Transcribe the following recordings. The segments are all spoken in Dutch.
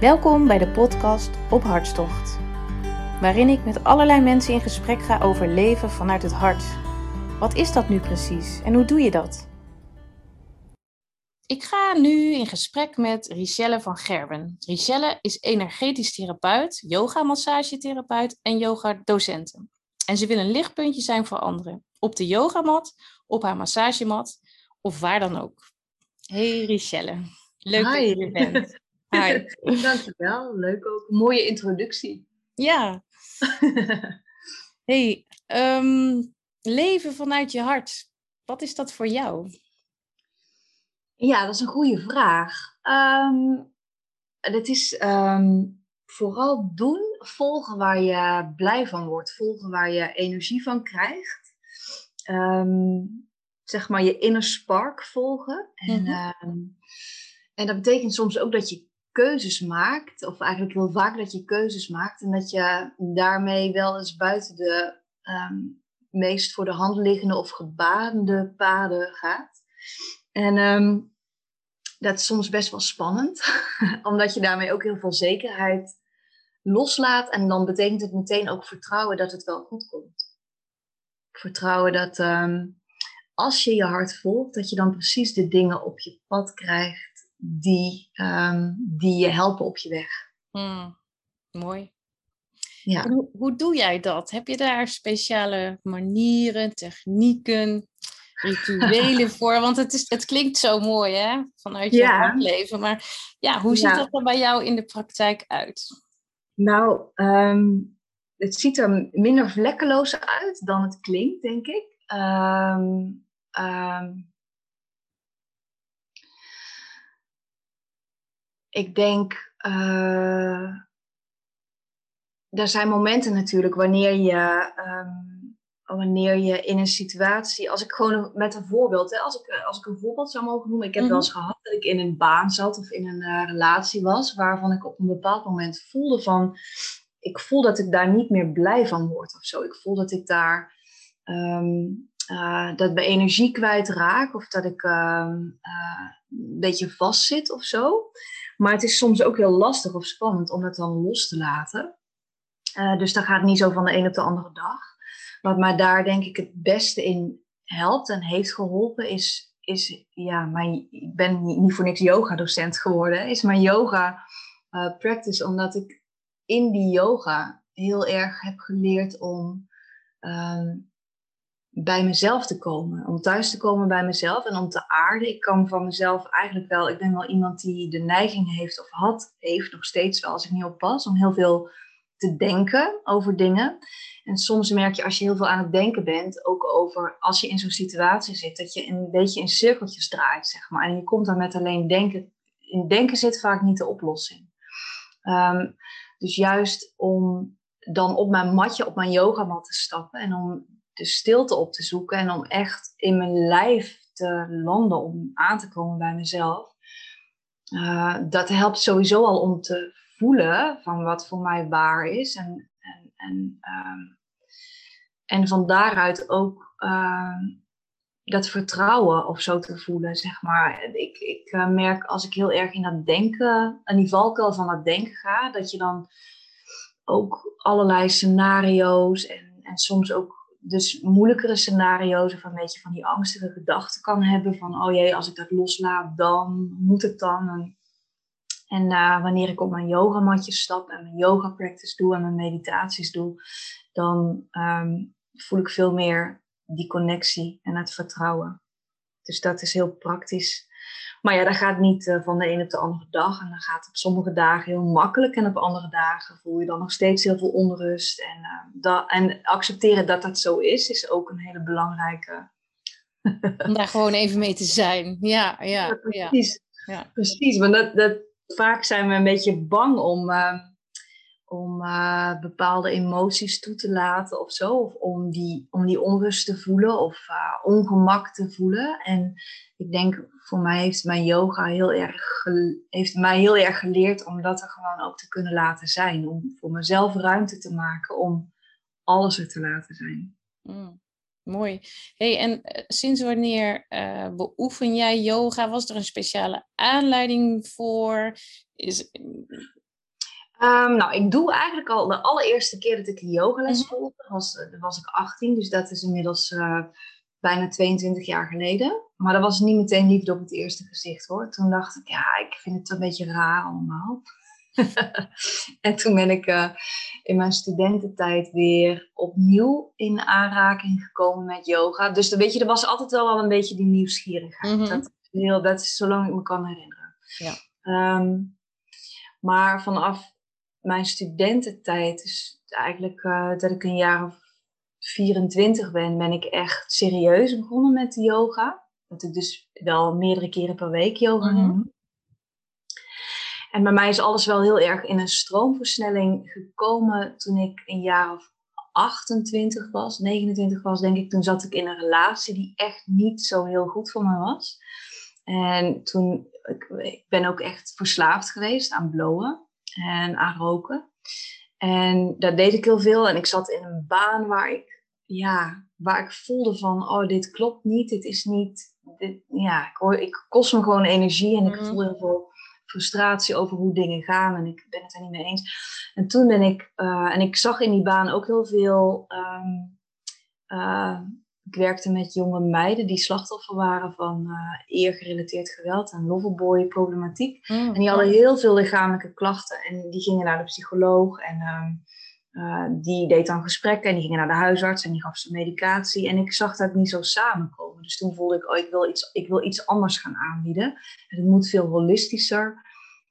Welkom bij de podcast Op Hartstocht, waarin ik met allerlei mensen in gesprek ga over leven vanuit het hart. Wat is dat nu precies en hoe doe je dat? Ik ga nu in gesprek met Richelle van Gerben. Richelle is energetisch therapeut, yoga-massagetherapeut en yoga-docenten. En ze wil een lichtpuntje zijn voor anderen. Op de yogamat, op haar massagemat of waar dan ook. Hey Richelle, leuk dat je er bent. Hi. Dankjewel, leuk ook. Mooie introductie. Ja. hey, ehm, leven vanuit je hart. Wat is dat voor jou? Ja, dat is een goede vraag. Um, dat is ehm, vooral doen, volgen waar je blij van wordt, volgen waar je energie van krijgt. zeg maar je inner spark volgen. En, mhm. en dat betekent soms ook dat je keuzes maakt, of eigenlijk heel vaak dat je keuzes maakt en dat je daarmee wel eens buiten de ehm, meest voor de hand liggende of gebaande paden gaat. En ehm, dat is soms best wel spannend, omdat je daarmee ook heel veel zekerheid loslaat en dan betekent het meteen ook vertrouwen dat het wel goed komt. Vertrouwen dat ehm, als je je hart volgt, dat je dan precies de dingen op je pad krijgt die, um, die je helpen op je weg. Hmm, mooi. Ja. Hoe, hoe, doe jij dat? Heb je daar speciale manieren, technieken, rituelen voor? Want het, is, het klinkt zo mooi, hè? Vanuit je ja. leven. Maar ja, hoe ziet dat er bij jou in de praktijk uit? Nou, um, het ziet er minder vlekkeloos uit dan het klinkt, denk ik. Um, ik denk, uh, er zijn momenten natuurlijk wanneer je, um, wanneer je in een situatie, als ik gewoon met een voorbeeld, hè, als, ik, als ik een voorbeeld zou mogen noemen, ik heb wel eens mhm. gehad dat ik in een baan zat of in een uh, relatie was, waarvan ik op een bepaald moment voelde van, ik voel dat ik daar niet meer blij van word of zo. Ik voel dat ik daar um, uh, dat mijn energie kwijtraak of dat ik uh, een beetje vastzit of zo. Maar het is soms ook heel lastig of spannend om het dan los te laten. Uh, dus dat gaat niet zo van de een op de andere dag. Wat mij daar denk ik het beste in helpt en heeft geholpen is, is ja, mijn, ik ben niet voor niks yoga docent geworden, is mijn yoga uh, practice, omdat ik in die yoga heel erg heb geleerd om um, bij mezelf te komen. Om thuis te komen bij mezelf en om te aarden. Ik kan van mezelf eigenlijk wel, ik ben wel iemand die de neiging heeft of had, heeft nog steeds wel als ik niet oppas, om heel veel te denken over dingen. En soms merk je als je heel veel aan het denken bent, ook over als je in zo'n situatie zit, dat je een beetje in cirkeltjes draait, zeg maar. En je komt dan met alleen denken. In denken zit vaak niet de oplossing. Um, dus juist om dan op mijn matje, op mijn yogamat te stappen en om de stilte op te zoeken en om echt in mijn lijf te landen, om aan te komen bij mezelf. Uh, dat helpt sowieso al om te voelen van wat voor mij waar is. En, en, en, um, en van daaruit ook uh, dat vertrouwen of zo te voelen, zeg maar. Ik, ik uh, merk als ik heel erg in dat denken, in die valkuil van dat denken ga, dat je dan ook allerlei scenario's en, en soms ook dus moeilijkere scenario's of een beetje van die angstige gedachten kan hebben van oh jee, als ik dat loslaat, dan moet het dan. En, uh, wanneer ik op mijn yogamatje stap en mijn yoga practice doe en mijn meditaties doe, dan um, voel ik veel meer die connectie en het vertrouwen. Dus dat is heel praktisch. Maar ja, dat gaat niet uh, van de een op de andere dag. En dan gaat het op sommige dagen heel makkelijk. En op andere dagen voel je dan nog steeds heel veel onrust. En, uh, dat, en accepteren dat dat zo is, is ook een hele belangrijke. Om daar gewoon even mee te zijn. Ja, ja, ja precies. Ja. Precies, want dat, dat, vaak zijn we een beetje bang om. Uh, om uh, bepaalde emoties toe te laten of zo. Of om die, om die onrust te voelen of uh, ongemak te voelen. En ik denk, voor mij heeft mijn yoga heel erg, heeft mij heel erg geleerd om dat er gewoon ook te kunnen laten zijn. Om voor mezelf ruimte te maken om alles er te laten zijn. Mm, mooi. Hey, en uh, sinds wanneer beoefen jij yoga? Was er een speciale aanleiding voor? Is, Ehm, nou, ik doe eigenlijk al de allereerste keer dat ik yogales Mhm. volgde, was, uh, was ik 18. Dus dat is inmiddels uh, bijna 22 jaar geleden. Maar dat was niet meteen liefde op het eerste gezicht hoor. Toen dacht ik, ja, ik vind het een beetje raar allemaal. en toen ben ik uh, in mijn studententijd weer opnieuw in aanraking gekomen met yoga. Dus weet je, er was altijd wel al een beetje die nieuwsgierigheid. Mhm. dat, is heel, dat is zolang ik me kan herinneren. Ja. Um, maar vanaf mijn studententijd, dus eigenlijk uh, dat ik een jaar of 24 ben, ben ik echt serieus begonnen met yoga. Dat ik dus wel meerdere keren per week yoga doe. En bij mij is alles wel heel erg in een stroomversnelling gekomen toen ik een jaar of 28 was, 29 was denk ik. Toen zat ik in een relatie die echt niet zo heel goed voor me was. En toen, ik, ik ben ook echt verslaafd geweest aan blowen en aan roken. En daar deed ik heel veel. En ik zat in een baan waar ik, ja, waar ik voelde van, oh, dit klopt niet, dit is niet, dit, ja, ik, ik kost me gewoon energie en ik Mhm. voel heel veel frustratie over hoe dingen gaan en ik ben het er niet mee eens. En toen ben ik, uh, en ik zag in die baan ook heel veel, um, uh, ik werkte met jonge meiden die slachtoffer waren van uh, eergerelateerd geweld en loverboy problematiek. Mm. En die hadden heel veel lichamelijke klachten en die gingen naar de psycholoog en um, uh, die deed dan gesprekken en die gingen naar de huisarts en die gaf ze medicatie. En ik zag dat niet zo samenkomen. Dus toen voelde ik, oh, ik wil iets, ik wil iets anders gaan aanbieden. En het moet veel holistischer.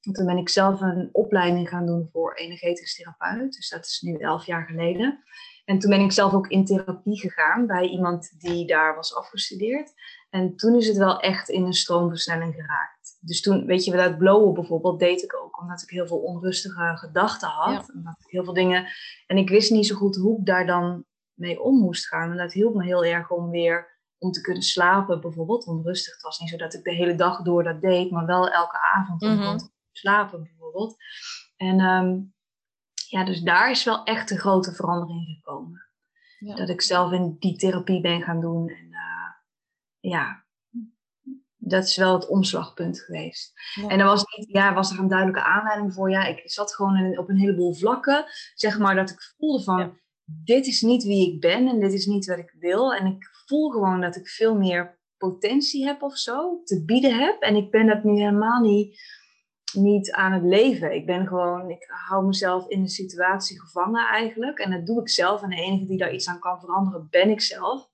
En toen ben ik zelf een opleiding gaan doen voor energetisch therapeut. Dus dat is nu elf jaar geleden. En toen ben ik zelf ook in therapie gegaan bij iemand die daar was afgestudeerd. En toen is het wel echt in een stroomversnelling geraakt. Dus toen, weet je, dat blowen bijvoorbeeld deed ik ook omdat ik heel veel onrustige gedachten had. Ja. Omdat ik heel veel dingen. En ik wist niet zo goed hoe ik daar dan mee om moest gaan. En dat hielp me heel erg om weer om te kunnen slapen, bijvoorbeeld. Onrustig. Het was niet zo dat ik de hele dag door dat deed, maar wel elke avond om Mhm. te slapen, bijvoorbeeld. En um, ja, dus daar is wel echt een grote verandering gekomen. Ja. Dat ik zelf in die therapie ben gaan doen. En uh, ja, dat is wel het omslagpunt geweest. Ja. En er was, niet, ja, was er een duidelijke aanleiding voor. Ja, ik zat gewoon in, op een heleboel vlakken. Zeg maar dat ik voelde van, Ja. dit is niet wie ik ben en dit is niet wat ik wil. En ik voel gewoon dat ik veel meer potentie heb of zo, te bieden heb. En ik ben dat nu helemaal niet, niet aan het leven. Ik ben gewoon, ik hou mezelf in de situatie gevangen eigenlijk. En dat doe ik zelf. En de enige die daar iets aan kan veranderen, ben ik zelf.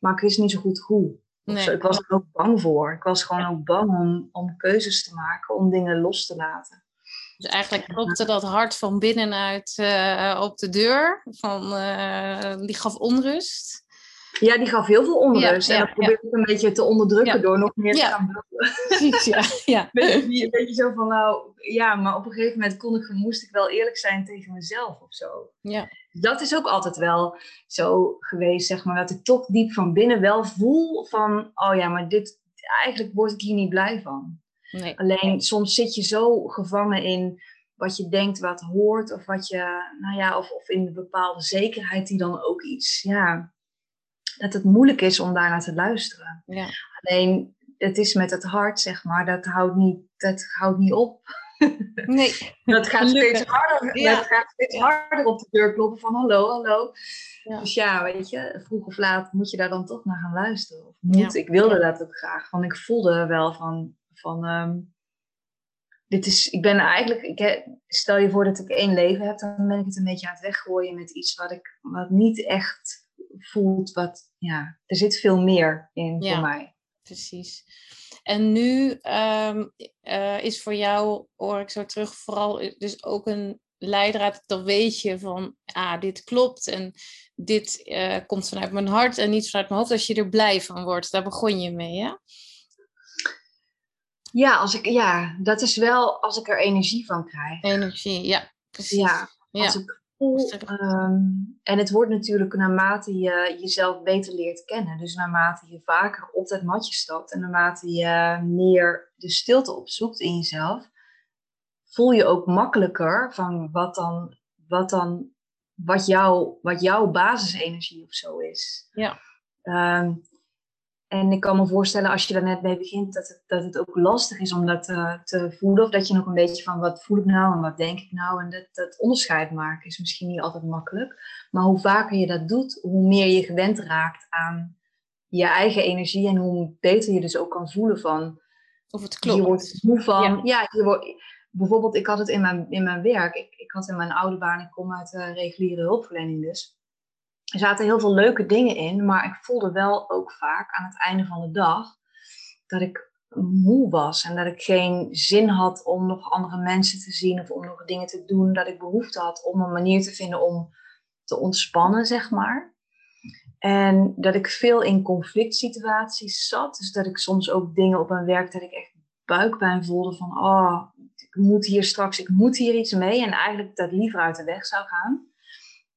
Maar ik wist niet zo goed hoe. Nee. Ik was er ook bang voor. Ik was gewoon ook bang om, om keuzes te maken, om dingen los te laten. Dus eigenlijk klopte dat hart van binnenuit eh, op de deur. Van, eh, die gaf onrust. Ja, die gaf heel veel onrust. Ja, en dat probeerde ik een beetje te onderdrukken door nog meer te gaan blowen. Precies, ja. ja. Weet je, een beetje zo van, nou, ja, maar op een gegeven moment kon ik, moest ik wel eerlijk zijn tegen mezelf of zo. Ja. Dat is ook altijd wel zo geweest, zeg maar, dat ik toch diep van binnen wel voel van, oh ja, maar dit, eigenlijk word ik hier niet blij van. Nee. Alleen soms zit je zo gevangen in wat je denkt, wat hoort, of wat je, nou ja, of, of in een bepaalde zekerheid die dan ook iets, ja, dat het moeilijk is om daarnaar te luisteren. Ja. Alleen, het is met het hart, zeg maar, dat houdt niet, dat houdt niet op. nee. Dat gaat Gelukkig. steeds harder, Ja. dat gaat steeds harder op de deur kloppen van hallo, hallo. Ja. Dus ja, weet je, vroeg of laat moet je daar dan toch naar gaan luisteren. Of moet, ik wilde dat ook graag, want ik voelde wel van, van ehm, dit is, ik ben eigenlijk, ik, stel je voor dat ik één leven heb, dan ben ik het een beetje aan het weggooien met iets wat ik, wat niet echt voelt, wat, ja, er zit veel meer in Ja. voor mij. Precies. En nu ehm, eh, is voor jou, hoor ik zo terug, vooral dus ook een leidraad. Dan weet je van, ah, dit klopt en dit eh, komt vanuit mijn hart en niet vanuit mijn hoofd. Als je er blij van wordt, daar begon je mee, hè? Ja, als ik, ja, dat is wel als ik er energie van krijg. Energie, ja, precies. Ja, Ja. Ik ehm, en het wordt natuurlijk naarmate je jezelf beter leert kennen. Dus naarmate je vaker op dat matje stapt en naarmate je meer de stilte opzoekt in jezelf, voel je ook makkelijker van wat dan, wat dan, wat, jou, wat jouw basisenergie of zo is. Ja. Ehm, En ik kan me voorstellen als je daar net mee begint, dat het, dat het ook lastig is om dat uh, te voelen. Of dat je nog een beetje van wat voel ik nou en wat denk ik nou. En dat, dat onderscheid maken is misschien niet altijd makkelijk. Maar hoe vaker je dat doet, hoe meer je gewend raakt aan je eigen energie. En hoe beter je dus ook kan voelen van... Of het klopt. Je wordt moe van... Ja, ja je wordt, bijvoorbeeld ik had het in mijn, in mijn werk. Ik, ik had in mijn oude baan, ik kom uit de reguliere hulpverlening dus er zaten heel veel leuke dingen in, maar ik voelde wel ook vaak aan het einde van de dag dat ik moe was en dat ik geen zin had om nog andere mensen te zien of om nog dingen te doen. Dat ik behoefte had om een manier te vinden om te ontspannen, zeg maar. En dat ik veel in conflict situaties zat. Dus dat ik soms ook dingen op mijn werk dat ik echt buikpijn voelde van, oh, ik moet hier straks, ik moet hier iets mee. En eigenlijk dat liever uit de weg zou gaan.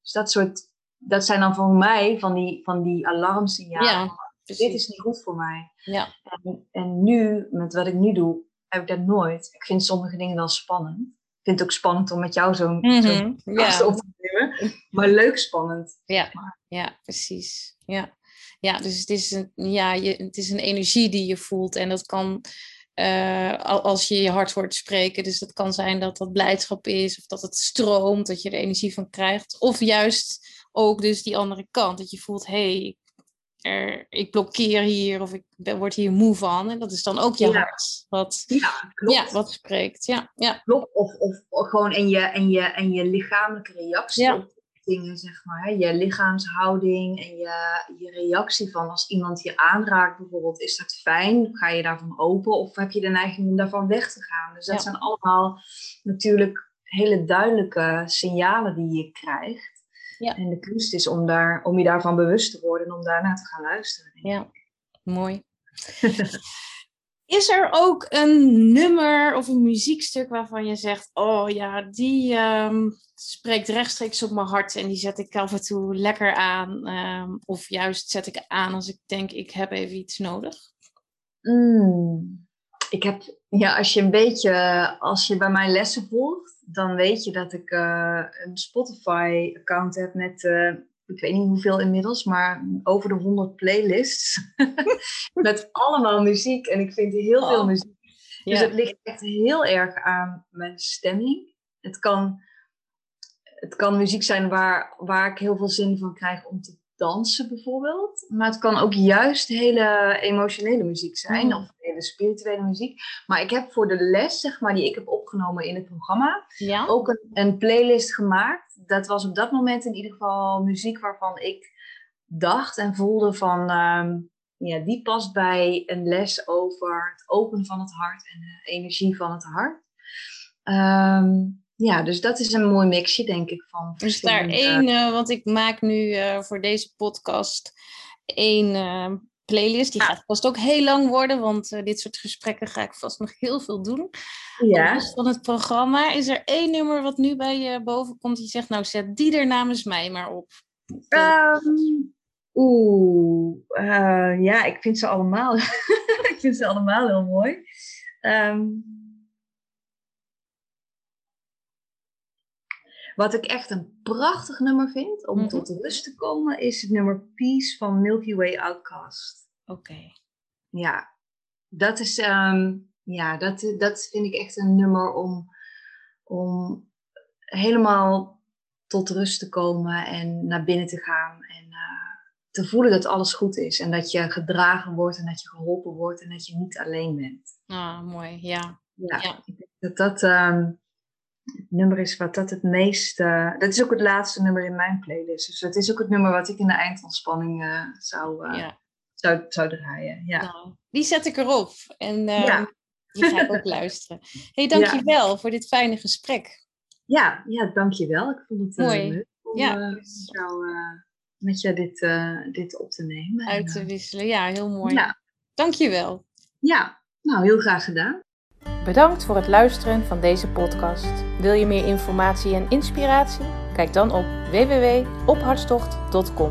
Dus dat soort dat zijn dan voor mij van die, van die alarmsignalen. Ja, dit is niet goed voor mij. Ja. En, en nu, met wat ik nu doe, heb ik dat nooit. Ik vind sommige dingen wel spannend. Ik vind het ook spannend om met jou zo'n mm -hmm. zo ja. op te nemen. Maar leuk spannend. Ja, ja precies. Ja. ja, dus het is, een, ja, je, het is een energie die je voelt. En dat kan, uh, als je je hart hoort spreken. Dus dat kan zijn dat dat blijdschap is. Of dat het stroomt, dat je er energie van krijgt. Of juist ook dus die andere kant. Dat je voelt, hé, hey, ik blokkeer hier of ik ben, word hier moe van. En dat is dan ook je hart wat, ja, klopt. Ja, wat spreekt. Ja, ja. Klopt. Of, of, of gewoon en je, en, je, en je lichamelijke reactie op dingen, zeg maar. Je lichaamshouding en je, je reactie van als iemand je aanraakt bijvoorbeeld. Is dat fijn? Ga je daarvan open? Of heb je de neiging om daarvan weg te gaan? Dus dat zijn allemaal natuurlijk hele duidelijke signalen die je krijgt. Ja. En de kunst is om, daar, om je daarvan bewust te worden en om daarna te gaan luisteren. Ja, mooi. is er ook een nummer of een muziekstuk waarvan je zegt: Oh ja, die um, spreekt rechtstreeks op mijn hart en die zet ik af en toe lekker aan? Um, of juist zet ik aan als ik denk: Ik heb even iets nodig? Mm, ik heb, ja, als je een beetje, als je bij mijn lessen volgt dan weet je dat ik uh, een Spotify-account heb met, uh, ik weet niet hoeveel inmiddels, maar over de 100 playlists. met allemaal muziek. En ik vind heel veel oh. muziek. Dus het ligt echt heel erg aan mijn stemming. Het kan, het kan muziek zijn waar, waar ik heel veel zin van krijg om te dansen bijvoorbeeld. Maar het kan ook juist hele emotionele muziek zijn. Mm. Of hele spirituele muziek. Maar ik heb voor de les, zeg maar, die ik heb opgenomen in het programma, ja? ook een, een, playlist gemaakt. Dat was op dat moment in ieder geval muziek waarvan ik dacht en voelde van, ehm, ja, die past bij een les over het openen van het hart en de energie van het hart. Ehm, ja, dus dat is een mooi mixje, denk ik. Van dus daar één, uh, want ik maak nu uh, voor deze podcast één uh, playlist. Die gaat vast ook heel lang worden, want dit soort gesprekken ga ik vast nog heel veel doen. Ja. Van het programma. Is er één nummer wat nu bij je boven komt die zegt, nou zet die er namens mij maar op? Um, Oeh, ja, ik vind ze allemaal, ik vind ze allemaal heel mooi. Um, Wat ik echt een prachtig nummer vind om mm -hmm. tot rust te komen, is het nummer Peace van Milky Way Outcast. Oké. Ja, dat is, um, ja, dat, dat vind ik echt een nummer om, om helemaal tot rust te komen en naar binnen te gaan. En uh, te voelen dat alles goed is. En dat je gedragen wordt en dat je geholpen wordt en dat je niet alleen bent. Ah, mooi, ja. Ja, ja. ik denk dat dat um, het nummer is wat dat het meest. Uh, dat is ook het laatste nummer in mijn playlist. Dus het is ook het nummer wat ik in de eindontspanning uh, zou, uh, ja. zou, zou draaien. Ja. Nou, die zet ik erop. En ja. die ga ik ook luisteren. hey, dankjewel ja. voor dit fijne gesprek. Ja, ja dankjewel. Ik vond het Mooi. leuk om ja. jou, met jou dit, dit op te nemen. Uit te wisselen. Ja, heel mooi. Ja. Dankjewel. Ja, nou heel graag gedaan. Bedankt voor het luisteren van deze podcast. Wil je meer informatie en inspiratie? Kijk dan op www.ophartstocht.com.